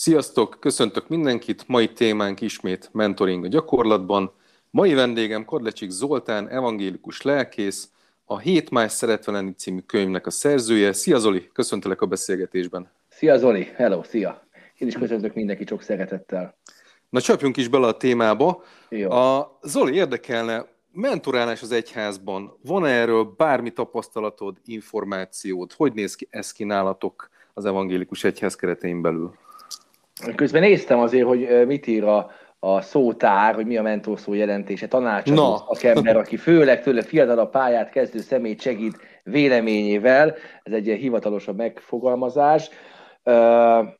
Sziasztok, köszöntök mindenkit, mai témánk ismét mentoring a gyakorlatban. Mai vendégem Kodlecsik Zoltán, evangélikus lelkész, a Hét más szeretve lenni című könyvnek a szerzője. Szia Zoli, köszöntelek a beszélgetésben. Szia Zoli, hello, szia. Én is köszöntök mindenki sok szeretettel. Na csapjunk is bele a témába. Jó. A Zoli érdekelne, mentorálás az egyházban, van erről bármi tapasztalatod, információd? Hogy néz ki ez ki nálatok az evangélikus egyház keretein belül? Közben néztem azért, hogy mit ír a, a szótár, hogy mi a mentor szó jelentése, tanácsadó no. szakember, aki főleg tőle a pályát kezdő személyt segít véleményével, ez egy ilyen hivatalosabb megfogalmazás. Uh,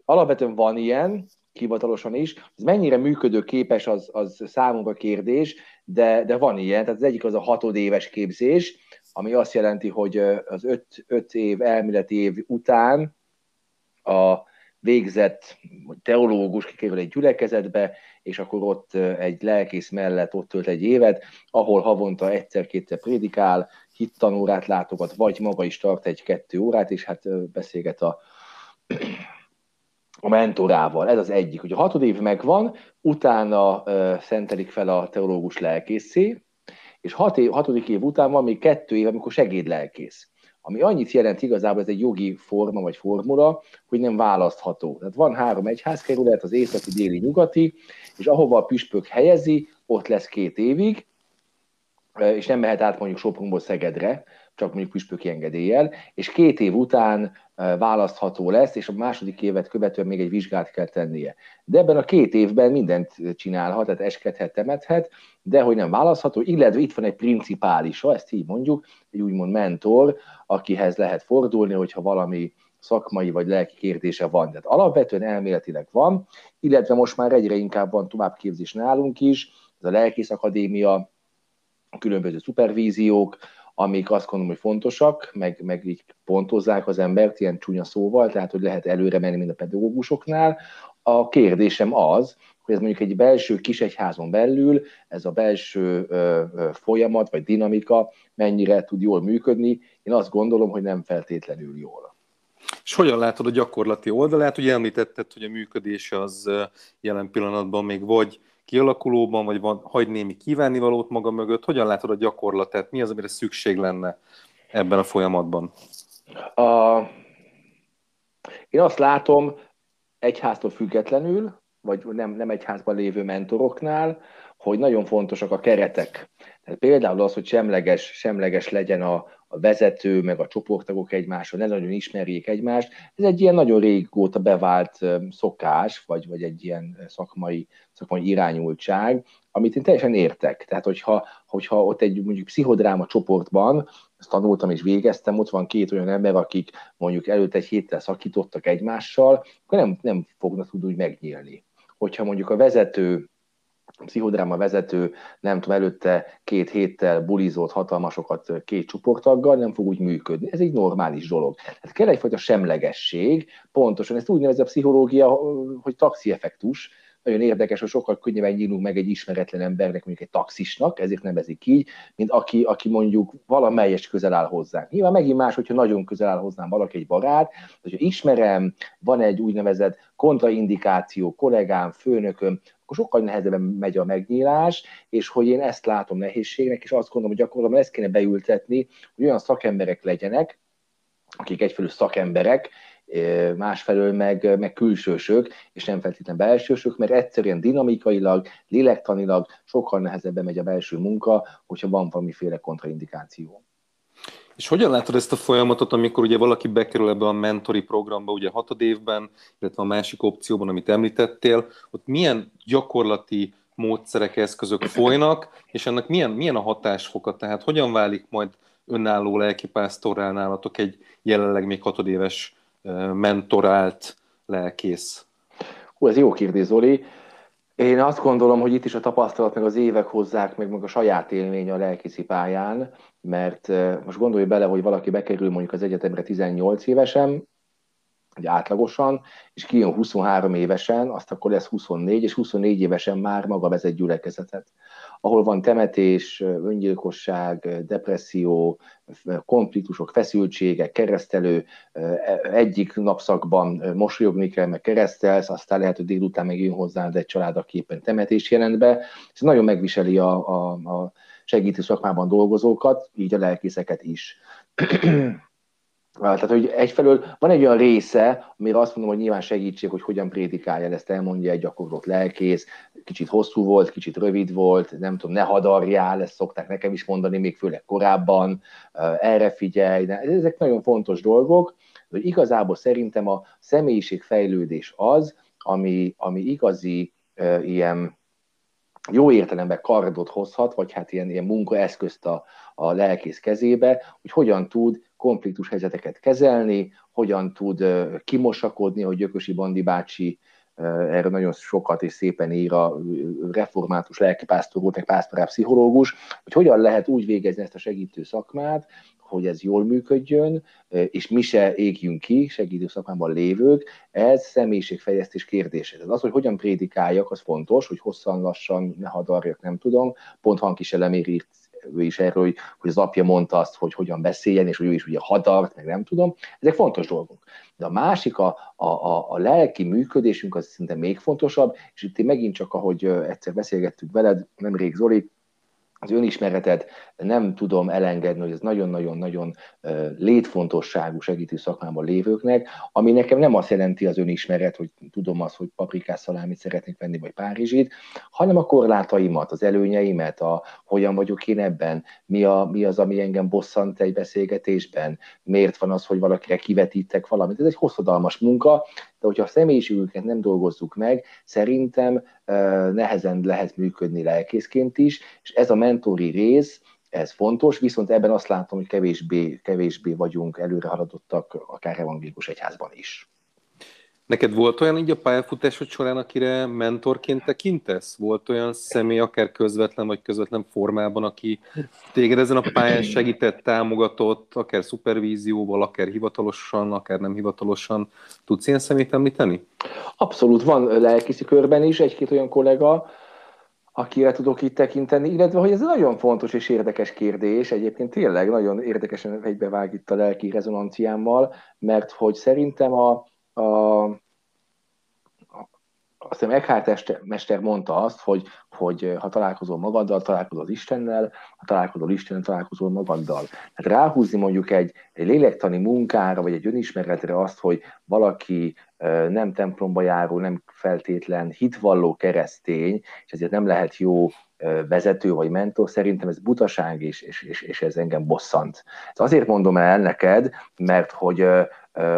alapvetően van ilyen, hivatalosan is. Ez mennyire működőképes, az, az számunkra kérdés, de, de van ilyen. Tehát az egyik az a hatodéves képzés, ami azt jelenti, hogy az öt, öt év elméleti év után a végzett teológus kikerül egy gyülekezetbe, és akkor ott egy lelkész mellett ott tölt egy évet, ahol havonta egyszer-kétszer prédikál, hittanórát látogat, vagy maga is tart egy-kettő órát, és hát beszélget a, a mentorával. Ez az egyik. Hogy a hatod év megvan, utána szentelik fel a teológus lelkészé, és hat év, hatodik év után van még kettő év, amikor segédlelkész ami annyit jelent igazából, ez egy jogi forma vagy formula, hogy nem választható. Tehát van három egyházkerület, az északi, déli, nyugati, és ahova a püspök helyezi, ott lesz két évig, és nem mehet át mondjuk Sopronból Szegedre, csak mondjuk püspöki engedéllyel, és két év után választható lesz, és a második évet követően még egy vizsgát kell tennie. De ebben a két évben mindent csinálhat, tehát eskedhet, temethet, de hogy nem választható, illetve itt van egy principálisa, ezt így mondjuk, egy úgymond mentor, akihez lehet fordulni, hogyha valami szakmai vagy lelki kérdése van. Tehát alapvetően elméletileg van, illetve most már egyre inkább van továbbképzés nálunk is, ez a lelkész akadémia, különböző szupervíziók, amik azt gondolom, hogy fontosak, meg, meg így pontozzák az embert ilyen csúnya szóval, tehát hogy lehet előre menni, mint a pedagógusoknál. A kérdésem az, hogy ez mondjuk egy belső kisegyházon belül, ez a belső ö, ö, folyamat vagy dinamika mennyire tud jól működni. Én azt gondolom, hogy nem feltétlenül jól. És hogyan látod a gyakorlati oldalát? Ugye említetted, hogy a működés az jelen pillanatban még vagy kialakulóban, vagy van, hagy némi kívánnivalót maga mögött? Hogyan látod a gyakorlatát? Mi az, amire szükség lenne ebben a folyamatban? A... Én azt látom, egyháztól függetlenül, vagy nem, nem egyházban lévő mentoroknál, hogy nagyon fontosak a keretek. Tehát például az, hogy semleges, semleges legyen a, a vezető, meg a csoporttagok egymással, ne nagyon ismerjék egymást. Ez egy ilyen nagyon régóta bevált szokás, vagy, vagy egy ilyen szakmai, szakmai irányultság, amit én teljesen értek. Tehát, hogyha, hogyha ott egy mondjuk pszichodráma csoportban, ezt tanultam és végeztem, ott van két olyan ember, akik mondjuk előtt egy héttel szakítottak egymással, akkor nem, nem fognak tudni úgy megnyílni. Hogyha mondjuk a vezető pszichodráma vezető, nem tudom, előtte két héttel bulizott hatalmasokat két csoporttaggal, nem fog úgy működni. Ez egy normális dolog. Tehát kell egyfajta semlegesség, pontosan, ezt úgy nevezi a pszichológia, hogy taxieffektus, nagyon érdekes, hogy sokkal könnyebben nyílunk meg egy ismeretlen embernek, mondjuk egy taxisnak, ezért nevezik így, mint aki, aki mondjuk valamelyes közel áll hozzánk. Nyilván megint más, hogyha nagyon közel áll hozzám valaki, egy barát, hogyha ismerem, van egy úgynevezett kontraindikáció, kollégám, főnököm, akkor sokkal nehezebben megy a megnyílás, és hogy én ezt látom nehézségnek, és azt gondolom, hogy gyakorlatilag ezt kéne beültetni, hogy olyan szakemberek legyenek, akik egyfelől szakemberek, másfelől meg, meg külsősök, és nem feltétlenül belsősök, mert egyszerűen dinamikailag, lélektanilag sokkal nehezebben megy a belső munka, hogyha van valamiféle kontraindikáció. És hogyan látod ezt a folyamatot, amikor ugye valaki bekerül ebbe a mentori programba, ugye hatod évben, illetve a másik opcióban, amit említettél, ott milyen gyakorlati módszerek, eszközök folynak, és ennek milyen, milyen a hatásfoka, tehát hogyan válik majd önálló lelkipásztorrá nálatok egy jelenleg még hatodéves mentorált lelkész? Hú, ez jó kérdés, Zoli. Én azt gondolom, hogy itt is a tapasztalat, meg az évek hozzák, meg, meg a saját élmény a lelkészi pályán, mert most gondolj bele, hogy valaki bekerül mondjuk az egyetemre 18 évesen, hogy átlagosan, és kijön 23 évesen, azt akkor lesz 24, és 24 évesen már maga vezet gyülekezetet ahol van temetés, öngyilkosság, depresszió, konfliktusok, feszültségek, keresztelő, egyik napszakban mosolyogni kell, meg keresztelsz, aztán lehet, hogy délután megjön hozzád egy család, aki éppen temetés jelent be. Ez nagyon megviseli a, a, a segítő szakmában dolgozókat, így a lelkészeket is. Tehát, hogy egyfelől van egy olyan része, amire azt mondom, hogy nyilván segítség, hogy hogyan prédikálja, ezt elmondja egy gyakorlott lelkész, kicsit hosszú volt, kicsit rövid volt, nem tudom, ne hadarjál, ezt szokták nekem is mondani, még főleg korábban, erre figyelj, de ezek nagyon fontos dolgok, hogy igazából szerintem a személyiségfejlődés az, ami, ami igazi ilyen jó értelemben kardot hozhat, vagy hát ilyen, ilyen munkaeszközt a, a lelkész kezébe, hogy hogyan tud konfliktus helyzeteket kezelni, hogyan tud kimosakodni, hogy Gyökösi Bandi bácsi erről nagyon sokat és szépen ír a református lelkipásztor volt, egy pásztorál pszichológus, hogy hogyan lehet úgy végezni ezt a segítő szakmát, hogy ez jól működjön, és mi se égjünk ki, segítő szakmában lévők, ez személyiségfejlesztés kérdése. Tehát az, hogy hogyan prédikáljak, az fontos, hogy hosszan, lassan, ne hadarjak, nem tudom. Pont Hankis Elemér írt ő is erről, hogy, hogy az apja mondta azt, hogy hogyan beszéljen, és hogy ő is ugye hadart, meg nem tudom. Ezek fontos dolgok. De a másik, a, a, a, a lelki működésünk az szinte még fontosabb, és itt megint csak, ahogy egyszer beszélgettük veled, nemrég Zoli, az önismeretet nem tudom elengedni, hogy ez nagyon-nagyon-nagyon létfontosságú segítő szakmában lévőknek, ami nekem nem azt jelenti az önismeret, hogy tudom azt, hogy paprikás szalámit szeretnék venni, vagy párizsit, hanem a korlátaimat, az előnyeimet, a hogyan vagyok én ebben, mi, a, mi az, ami engem bosszant egy beszélgetésben, miért van az, hogy valakire kivetítek valamit. Ez egy hosszadalmas munka, de hogyha a személyiségünket nem dolgozzuk meg, szerintem nehezen lehet működni lelkészként is, és ez a mentori rész, ez fontos, viszont ebben azt látom, hogy kevésbé, kevésbé vagyunk előre haladottak, akár evangélikus egyházban is. Neked volt olyan így a pályafutásod során, akire mentorként tekintesz? Volt olyan személy, akár közvetlen vagy közvetlen formában, aki téged ezen a pályán segített, támogatott, akár szupervízióval, akár hivatalosan, akár nem hivatalosan. Tudsz ilyen szemét említeni? Abszolút, van lelkiszi körben is egy-két olyan kollega, akire tudok itt tekinteni, illetve hogy ez nagyon fontos és érdekes kérdés, egyébként tényleg nagyon érdekesen egybevág itt a lelki rezonanciámmal, mert hogy szerintem a, a, azt hiszem Eckhart mester mondta azt, hogy, hogy ha találkozol magaddal, találkozol az Istennel, ha találkozol Istennel, találkozol magaddal. Hát ráhúzni mondjuk egy, egy lélektani munkára, vagy egy önismeretre azt, hogy valaki nem templomba járó, nem feltétlen hitvalló keresztény, és ezért nem lehet jó vezető vagy mentor, szerintem ez butaság, és, és, és, és ez engem bosszant. Ez azért mondom el neked, mert hogy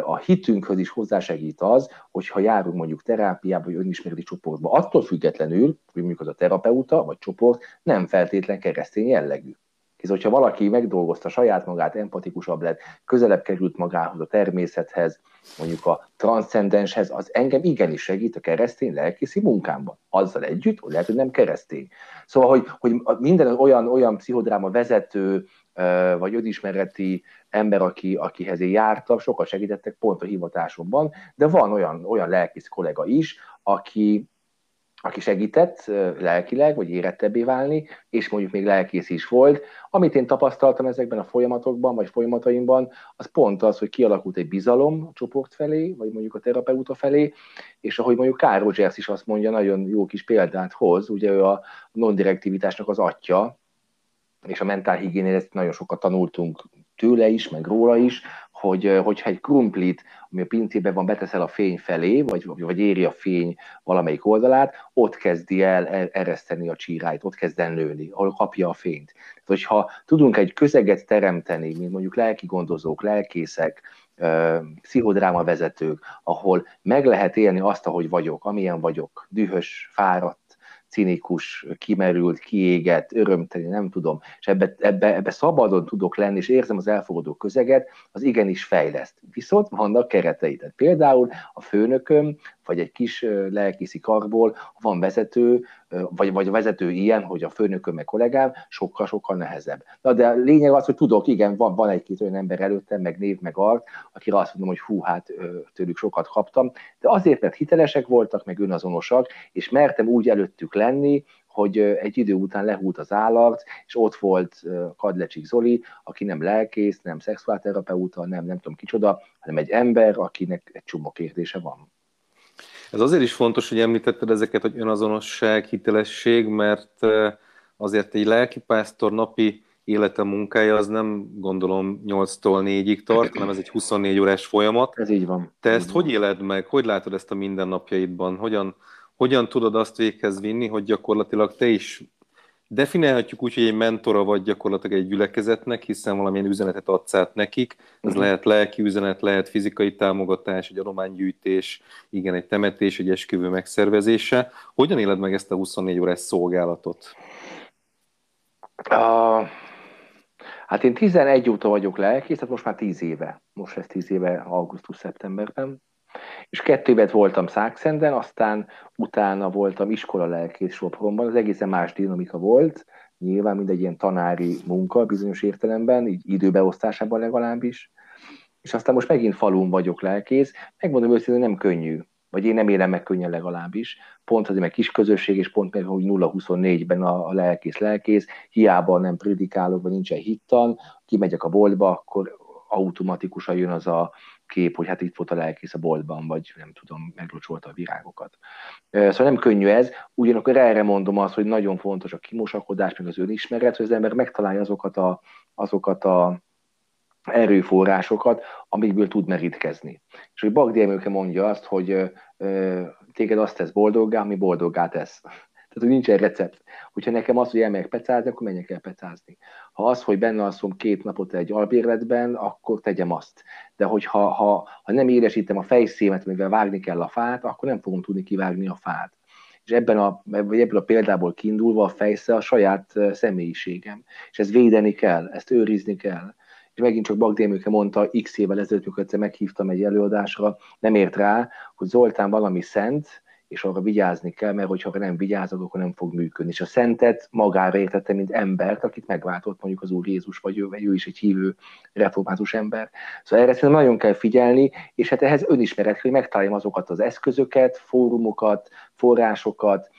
a hitünkhöz is hozzásegít az, hogyha járunk mondjuk terápiába, vagy önismereti csoportba. Attól függetlenül, hogy mondjuk az a terapeuta vagy csoport nem feltétlen keresztény jellegű. Hisz, hogyha valaki megdolgozta saját magát, empatikusabb lett, közelebb került magához, a természethez, mondjuk a transzcendenshez, az engem igenis segít a keresztény lelkészi munkámban. Azzal együtt, hogy lehet, hogy nem keresztény. Szóval, hogy, hogy minden olyan, olyan pszichodráma vezető, vagy önismereti ember, aki, akihez én jártam, sokat segítettek pont a hivatásomban, de van olyan, olyan lelkész kollega is, aki, aki segített lelkileg, vagy érettebbé válni, és mondjuk még lelkész is volt. Amit én tapasztaltam ezekben a folyamatokban, vagy folyamataimban, az pont az, hogy kialakult egy bizalom a csoport felé, vagy mondjuk a terapeuta felé, és ahogy mondjuk Carl Rogers is azt mondja, nagyon jó kis példát hoz, ugye ő a non-direktivitásnak az atya, és a mentálhigiénél ezt nagyon sokat tanultunk tőle is, meg róla is, hogy hogyha egy krumplit, ami a pincében van, beteszel a fény felé, vagy, vagy éri a fény valamelyik oldalát, ott kezdi el ereszteni a csíráit, ott kezd el nőni, ahol kapja a fényt. Tehát, hogyha tudunk egy közeget teremteni, mint mondjuk lelki gondozók, lelkészek, pszichodráma vezetők, ahol meg lehet élni azt, ahogy vagyok, amilyen vagyok, dühös, fáradt, cinikus, kimerült, kiégett, örömteli, nem tudom, és ebbe, ebbe, ebbe szabadon tudok lenni, és érzem az elfogadó közeget, az igenis fejleszt. Viszont vannak keretei. Tehát például a főnököm vagy egy kis lelkiszi karból, van vezető, vagy, vagy a vezető ilyen, hogy a főnököm meg kollégám, sokkal-sokkal nehezebb. Na, de a lényeg az, hogy tudok, igen, van, van egy-két olyan ember előttem, meg név, meg art, akire azt mondom, hogy hú, hát tőlük sokat kaptam, de azért, mert hitelesek voltak, meg önazonosak, és mertem úgy előttük lenni, hogy egy idő után lehúlt az állarc, és ott volt Kadlecsik Zoli, aki nem lelkész, nem szexuálterapeuta, nem nem tudom kicsoda, hanem egy ember, akinek egy csomó kérdése van. Ez azért is fontos, hogy említetted ezeket, hogy önazonosság, hitelesség, mert azért egy lelkipásztor napi élete, munkája az nem gondolom 8-tól 4-ig tart, hanem ez egy 24 órás folyamat. Ez így van. Te ezt hogy éled meg? Hogy látod ezt a mindennapjaidban? Hogyan, hogyan tudod azt véghez vinni, hogy gyakorlatilag te is definiálhatjuk úgy, hogy egy mentora vagy gyakorlatilag egy gyülekezetnek, hiszen valamilyen üzenetet adsz át nekik. Ez uh-huh. lehet lelki üzenet, lehet fizikai támogatás, egy adománygyűjtés, igen, egy temetés, egy esküvő megszervezése. Hogyan éled meg ezt a 24 órás szolgálatot? Uh, hát én 11 óta vagyok lelkész, tehát most már 10 éve. Most ez 10 éve augusztus-szeptemberben és kettő évet voltam Szákszenden, aztán utána voltam iskola lelkész Sopronban, az egészen más dinamika volt, nyilván mindegy ilyen tanári munka bizonyos értelemben, így időbeosztásában legalábbis, és aztán most megint falun vagyok lelkész, megmondom őszintén, nem könnyű, vagy én nem élem meg könnyen legalábbis, pont azért, meg kis közösség, és pont meg, hogy 0-24-ben a, a lelkész lelkész, hiába nem predikálok, vagy nincsen hittan, kimegyek a boltba, akkor automatikusan jön az a kép, hogy hát itt volt a lelkész a boltban, vagy nem tudom, meglocsolta a virágokat. Szóval nem könnyű ez, ugyanakkor erre mondom azt, hogy nagyon fontos a kimosakodás, meg az önismeret, hogy az ember megtalálja azokat a, azokat a erőforrásokat, amikből tud merítkezni. És hogy Bagdi Emőke mondja azt, hogy téged azt tesz boldoggá, ami boldoggá tesz. Tehát, hogy nincsen recept. Hogyha nekem az, hogy elmegyek pecázni, akkor menjek el pecázni. Ha az, hogy benne alszom két napot egy albérletben, akkor tegyem azt. De hogyha ha, ha nem éresítem a fejszémet, mivel vágni kell a fát, akkor nem fogom tudni kivágni a fát. És ebben a, vagy ebből a példából kiindulva a fejsze a saját személyiségem. És ezt védeni kell, ezt őrizni kell és megint csak Bagdémőke mondta x évvel ezelőtt, mikor egyszer meghívtam egy előadásra, nem ért rá, hogy Zoltán valami szent, és arra vigyázni kell, mert hogyha nem vigyázok, akkor nem fog működni. És a szentet magára értette, mint embert, akit megváltott mondjuk az Úr Jézus, vagy ő, vagy ő is egy hívő református ember. Szóval erre szerintem nagyon kell figyelni, és hát ehhez önismeret, hogy megtaláljam azokat az eszközöket, fórumokat, forrásokat,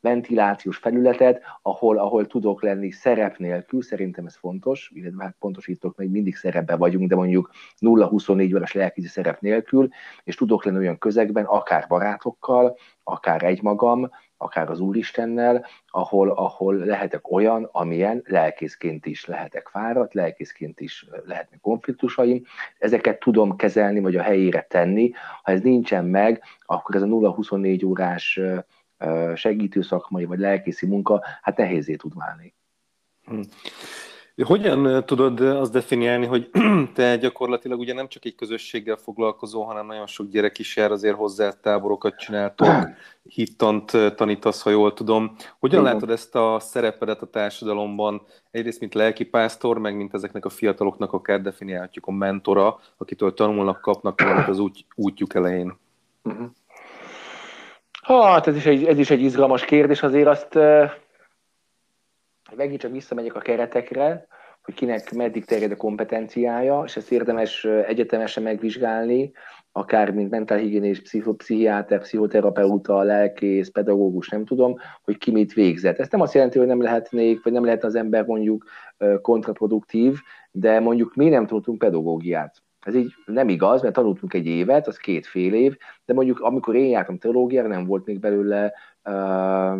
ventilációs felületet, ahol, ahol tudok lenni szerep nélkül, szerintem ez fontos, illetve hát pontosítok, még mindig szerepben vagyunk, de mondjuk 0-24 órás lelkizi szerep nélkül, és tudok lenni olyan közegben, akár barátokkal, akár egymagam, akár az Úristennel, ahol, ahol lehetek olyan, amilyen lelkészként is lehetek fáradt, lelkészként is lehetnek konfliktusaim. Ezeket tudom kezelni, vagy a helyére tenni. Ha ez nincsen meg, akkor ez a 0-24 órás segítő szakmai vagy lelkészi munka, hát nehézé tud válni. Hm. Hogyan tudod azt definiálni, hogy te gyakorlatilag ugye nem csak egy közösséggel foglalkozó, hanem nagyon sok gyerek is jár, azért hozzá táborokat csináltok, hittant tanítasz, ha jól tudom. Hogyan Igen. látod ezt a szerepedet a társadalomban, egyrészt mint lelkipásztor, meg mint ezeknek a fiataloknak akár definiálhatjuk a mentora, akitől tanulnak, kapnak valamit az út, útjuk elején? Uh-huh. Hát ez is egy, ez is egy izgalmas kérdés, azért azt megint csak visszamegyek a keretekre, hogy kinek meddig terjed a kompetenciája, és ezt érdemes egyetemesen megvizsgálni, akár mint mentálhigiénés, pszichiáter, pszichoterapeuta, lelkész, pedagógus, nem tudom, hogy ki mit végzett. Ez nem azt jelenti, hogy nem lehetnék, vagy nem lehetne az ember mondjuk kontraproduktív, de mondjuk mi nem tudtunk pedagógiát. Ez így nem igaz, mert tanultunk egy évet, az két fél év, de mondjuk amikor én jártam teológiára, nem volt még belőle uh,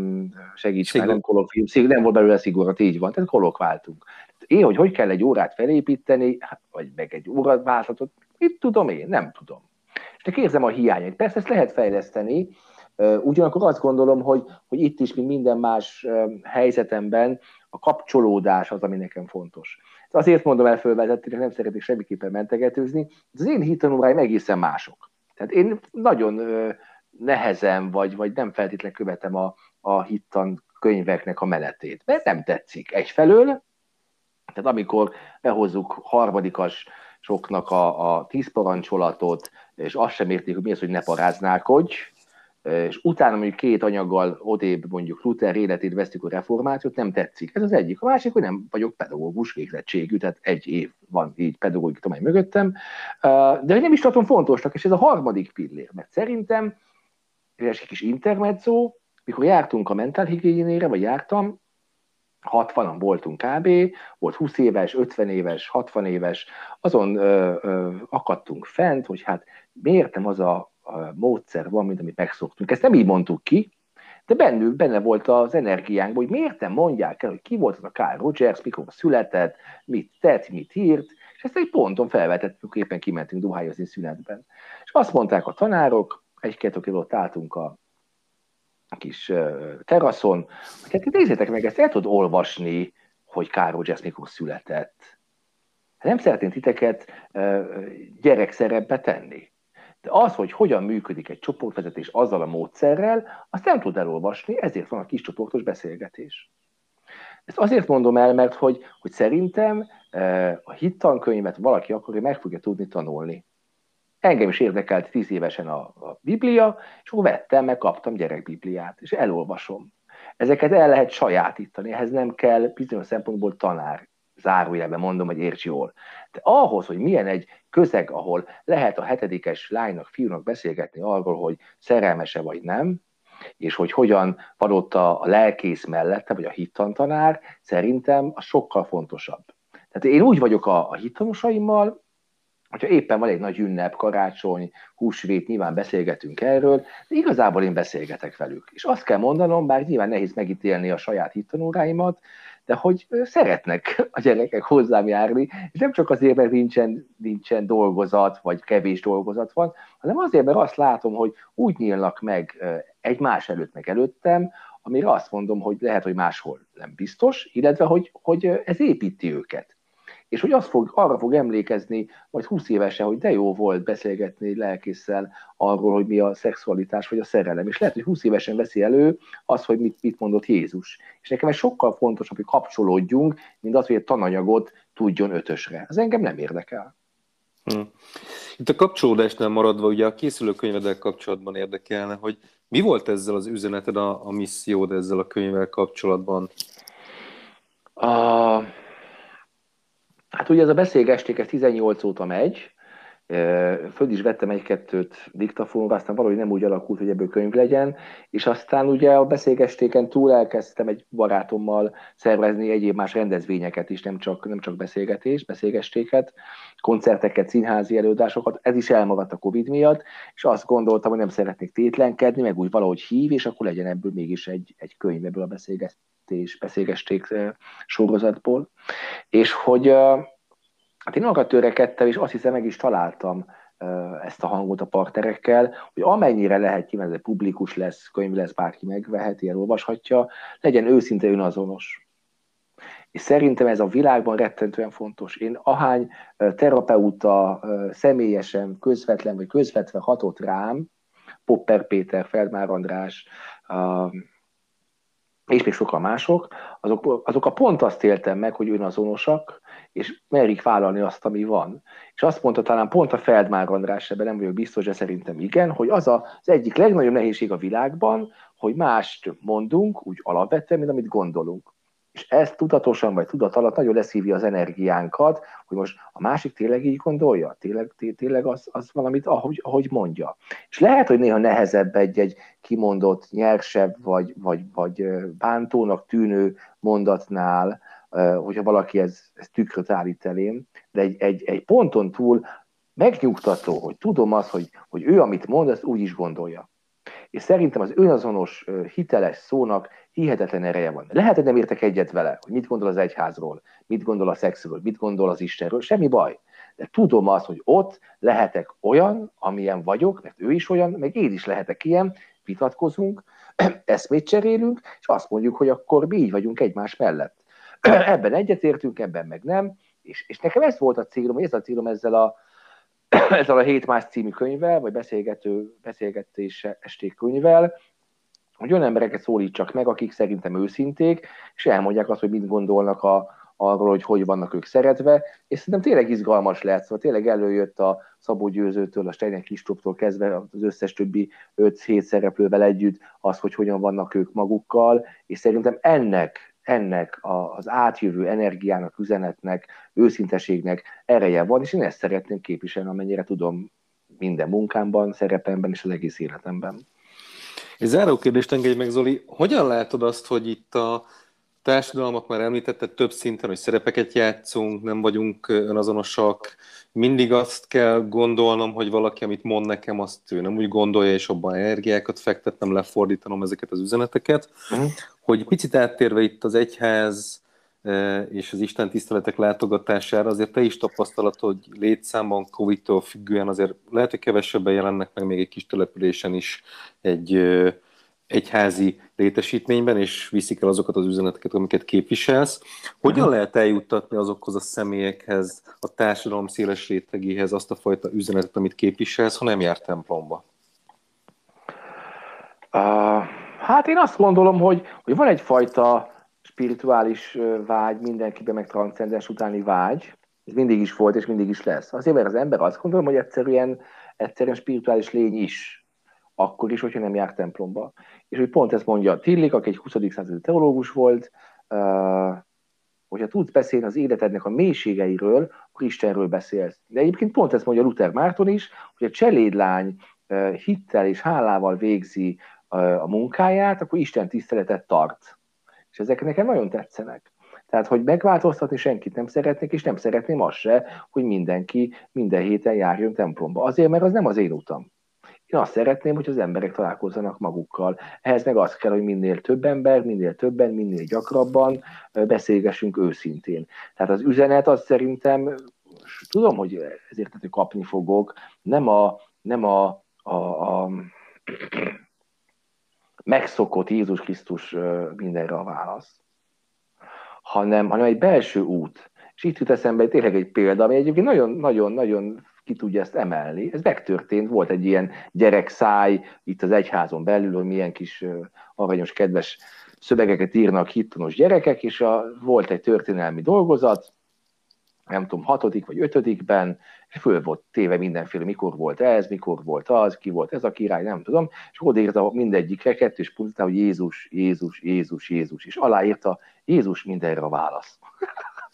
segíts már, nem kolokvium, nem volt belőle szigorúat, így van, tehát kolokváltunk. Én, hogy hogy kell egy órát felépíteni, hát, vagy meg egy óraváltatot, mit tudom én, nem tudom. És de érzem a hiányait. Persze ezt lehet fejleszteni, Ugyanakkor azt gondolom, hogy, hogy itt is, mint minden más helyzetemben, a kapcsolódás az, ami nekem fontos. Azért mondom el fölvezetni, nem szeretnék semmiképpen mentegetőzni, az én hittanóráim egészen mások. Tehát én nagyon nehezen, vagy, vagy nem feltétlenül követem a, a hittan könyveknek a menetét, mert nem tetszik. Egyfelől, tehát amikor behozzuk harmadikas soknak a, a tíz parancsolatot, és azt sem érték, hogy mi az, hogy ne paráználkodj, és utána mondjuk két anyaggal odébb mondjuk Luther életét vesztük a reformációt, nem tetszik. Ez az egyik. A másik, hogy nem vagyok pedagógus végzettségű, tehát egy év van így pedagógikai tudomány mögöttem, de nem is tartom fontosnak, és ez a harmadik pillér, mert szerintem, egy kis intermezzo, mikor jártunk a mentálhigiénére, vagy jártam, 60-an voltunk kb., volt 20 éves, 50 éves, 60 éves, azon ö, ö, akadtunk fent, hogy hát miért nem az a módszer van, mint amit megszoktunk. Ezt nem így mondtuk ki, de bennük benne volt az energiánkban, hogy miért nem mondják el, hogy ki volt az a Carl Rogers, mikor született, mit tett, mit írt, és ezt egy ponton felvetettük, éppen kimentünk duhályozni szünetben. És azt mondták a tanárok, egy-két kilót álltunk a kis teraszon, hogy hát nézzétek meg, ezt el tudod olvasni, hogy Károly Jazz mikor született. Nem szeretném titeket gyerekszerepbe tenni. De az, hogy hogyan működik egy csoportvezetés azzal a módszerrel, azt nem tud elolvasni, ezért van a kis csoportos beszélgetés. Ezt azért mondom el, mert hogy, hogy szerintem a hittankönyvet valaki akkor meg fogja tudni tanulni. Engem is érdekelt tíz évesen a, a Biblia, és akkor vettem, meg kaptam gyerekbibliát, és elolvasom. Ezeket el lehet sajátítani, ehhez nem kell bizonyos szempontból tanár, zárójelben mondom, hogy érts jól. De ahhoz, hogy milyen egy közeg, ahol lehet a hetedikes lánynak, fiúnak beszélgetni arról, hogy szerelmese vagy nem, és hogy hogyan van ott a, a lelkész mellette, vagy a hittantanár, szerintem az sokkal fontosabb. Tehát én úgy vagyok a, a hittanosaimmal, hogyha éppen van egy nagy ünnep, karácsony, húsvét, nyilván beszélgetünk erről, de igazából én beszélgetek velük. És azt kell mondanom, bár nyilván nehéz megítélni a saját hittanóráimat, de hogy szeretnek a gyerekek hozzám járni, és nem csak azért, mert nincsen, nincsen dolgozat, vagy kevés dolgozat van, hanem azért, mert azt látom, hogy úgy nyílnak meg egymás előtt, meg előttem, amire azt mondom, hogy lehet, hogy máshol nem biztos, illetve hogy, hogy ez építi őket és hogy az fog, arra fog emlékezni majd 20 évesen, hogy de jó volt beszélgetni lelkészsel arról, hogy mi a szexualitás vagy a szerelem. És lehet, hogy 20 évesen veszi elő az, hogy mit, mit mondott Jézus. És nekem ez sokkal fontosabb, hogy kapcsolódjunk, mint az, hogy egy tananyagot tudjon ötösre. Ez engem nem érdekel. Hm. Itt a kapcsolódásnál maradva, ugye a készülőkönyvedel kapcsolatban érdekelne, hogy mi volt ezzel az üzeneted, a, a missziód ezzel a könyvvel kapcsolatban? A, Hát ugye ez a beszélgesték, ez 18 óta megy, föl is vettem egy-kettőt diktafonba, aztán valahogy nem úgy alakult, hogy ebből könyv legyen, és aztán ugye a beszélgestéken túl elkezdtem egy barátommal szervezni egyéb más rendezvényeket is, nem csak, nem csak beszélgetés, beszélgestéket, koncerteket, színházi előadásokat, ez is elmaradt a Covid miatt, és azt gondoltam, hogy nem szeretnék tétlenkedni, meg úgy valahogy hív, és akkor legyen ebből mégis egy, egy könyv ebből a beszélgetés, beszélgesték sorozatból. És hogy Hát én arra törekedtem, és azt hiszem meg is találtam ezt a hangot a partnerekkel, hogy amennyire lehet, nyilván ez publikus lesz, könyv lesz, bárki megveheti, elolvashatja, legyen őszinte önazonos. És szerintem ez a világban rettentően fontos. Én ahány terapeuta személyesen, közvetlen vagy közvetve hatott rám, Popper Péter, Feldmár András, és még sokan mások, azok, azok a pont azt éltem meg, hogy önazonosak, és merik vállalni azt, ami van. És azt mondta talán pont a Feldmár András, ebben nem vagyok biztos, de szerintem igen, hogy az a, az egyik legnagyobb nehézség a világban, hogy mást mondunk úgy alapvetően, mint amit gondolunk. És ez tudatosan vagy tudat alatt nagyon leszívja az energiánkat, hogy most a másik tényleg így gondolja, tényleg, tényleg az, az valamit, ahogy, ahogy mondja. És lehet, hogy néha nehezebb egy-egy kimondott, nyersebb vagy, vagy, vagy bántónak tűnő mondatnál, hogyha valaki ez, ez tükröt állít elém, de egy, egy, egy ponton túl megnyugtató, hogy tudom azt, hogy, hogy ő, amit mond, azt úgy is gondolja. És szerintem az önazonos, hiteles szónak hihetetlen ereje van. Lehet, hogy nem értek egyet vele, hogy mit gondol az egyházról, mit gondol a szexről, mit gondol az Istenről, semmi baj. De tudom azt, hogy ott lehetek olyan, amilyen vagyok, mert ő is olyan, meg én is lehetek ilyen, vitatkozunk, eszmét cserélünk, és azt mondjuk, hogy akkor mi így vagyunk egymás mellett. ebben egyetértünk, ebben meg nem, és, és nekem ez volt a célom, ez a célom ezzel a, ezzel a Hét Más című könyvvel, vagy beszélgető, beszélgetés esték könyvvel, hogy olyan embereket szólítsak meg, akik szerintem őszinték, és elmondják azt, hogy mit gondolnak a, arról, hogy hogy vannak ők szeretve, és szerintem tényleg izgalmas lehet, szóval tényleg előjött a Szabó Győzőtől, a Steiner Kistóptól kezdve az összes többi 5-7 szereplővel együtt az, hogy hogyan vannak ők magukkal, és szerintem ennek ennek az átjövő energiának, üzenetnek, őszinteségnek ereje van, és én ezt szeretném képviselni, amennyire tudom minden munkámban, szerepemben és az egész életemben. Egy záró kérdést engedj meg, Zoli, hogyan látod azt, hogy itt a társadalmak már említetted több szinten, hogy szerepeket játszunk, nem vagyunk önazonosak, mindig azt kell gondolnom, hogy valaki, amit mond nekem, azt ő nem úgy gondolja, és abban energiákat fektetnem, lefordítanom ezeket az üzeneteket. Uh-huh. Hogy picit áttérve itt az egyház és az Isten tiszteletek látogatására, azért te is tapasztalat, hogy létszámban Covid-tól függően azért lehet, hogy kevesebben jelennek meg még egy kis településen is egy egyházi létesítményben, és viszik el azokat az üzeneteket, amiket képviselsz. Hogyan uh-huh. lehet eljuttatni azokhoz a személyekhez, a társadalom széles rétegéhez azt a fajta üzenetet, amit képviselsz, ha nem jár templomba? Uh, hát én azt gondolom, hogy, hogy van egyfajta spirituális vágy mindenkiben, meg transzcendens utáni vágy, ez mindig is volt, és mindig is lesz. Azért, mert az ember azt gondolom, hogy egyszerűen, egyszerűen spirituális lény is, akkor is, hogyha nem jár templomba. És hogy pont ezt mondja Tillik, aki egy 20. századi teológus volt, hogyha tudsz beszélni az életednek a mélységeiről, akkor Istenről beszélsz. De egyébként pont ezt mondja Luther Márton is, hogy a cselédlány hittel és hálával végzi a munkáját, akkor Isten tiszteletet tart. És ezek nekem nagyon tetszenek. Tehát, hogy megváltoztatni senkit nem szeretnék, és nem szeretném azt se, hogy mindenki minden héten járjon templomba. Azért, mert az nem az én utam. Én azt szeretném, hogy az emberek találkozzanak magukkal. Ehhez meg az kell, hogy minél több ember, minél többen, minél gyakrabban beszélgessünk őszintén. Tehát az üzenet az szerintem, tudom, hogy ezért hogy kapni fogok, nem a, nem a, a, a megszokott Jézus Krisztus mindenre a válasz, hanem, hanem egy belső út. És itt jut eszembe tényleg egy példa, ami egyébként nagyon-nagyon-nagyon ki tudja ezt emelni. Ez megtörtént, volt egy ilyen gyerekszáj itt az egyházon belül, hogy milyen kis aranyos, kedves szövegeket írnak hittanos gyerekek, és a, volt egy történelmi dolgozat, nem tudom, hatodik vagy ötödikben, föl volt téve mindenféle, mikor volt ez, mikor volt az, ki volt ez a király, nem tudom, és odaírta mindegyikre kettős pontnál, hogy Jézus, Jézus, Jézus, Jézus, és aláírta Jézus mindenre a válasz.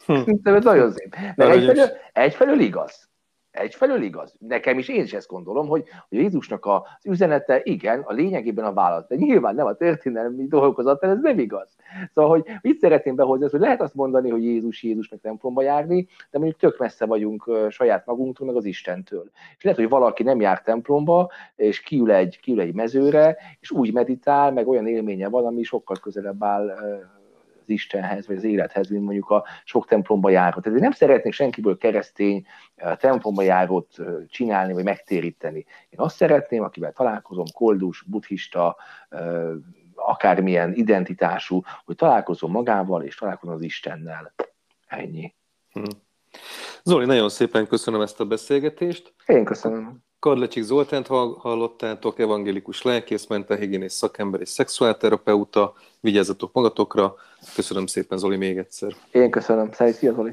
Hm. Szerintem ez nagyon szép. Mert egyfelől, egyfelől igaz. Egyfelől igaz. Nekem is én is ezt gondolom, hogy, hogy Jézusnak az üzenete, igen, a lényegében a válasz, de nyilván nem a történelmi dolgozat, ez nem igaz. Szóval, hogy mit szeretném behozni, az, hogy lehet azt mondani, hogy Jézus, Jézus meg templomba járni, de mondjuk tök messze vagyunk saját magunktól, meg az Istentől. És lehet, hogy valaki nem jár templomba, és kiül egy, kiül egy mezőre, és úgy meditál, meg olyan élménye van, ami sokkal közelebb áll az Istenhez, vagy az élethez, mint mondjuk a sok templomba járó. Tehát nem szeretnék senkiből keresztény eh, templomba járót eh, csinálni, vagy megtéríteni. Én azt szeretném, akivel találkozom, koldus, buddhista, eh, akármilyen identitású, hogy találkozom magával, és találkozom az Istennel. Ennyi. Hm. Zoli, nagyon szépen köszönöm ezt a beszélgetést. Én köszönöm. Karlecsik Zoltánt hallottátok, evangélikus lelkész, mentálhigiénész szakember és szexuálterapeuta. Vigyázzatok magatokra. Köszönöm szépen, Zoli, még egyszer. Én köszönöm. Szia, Zoli.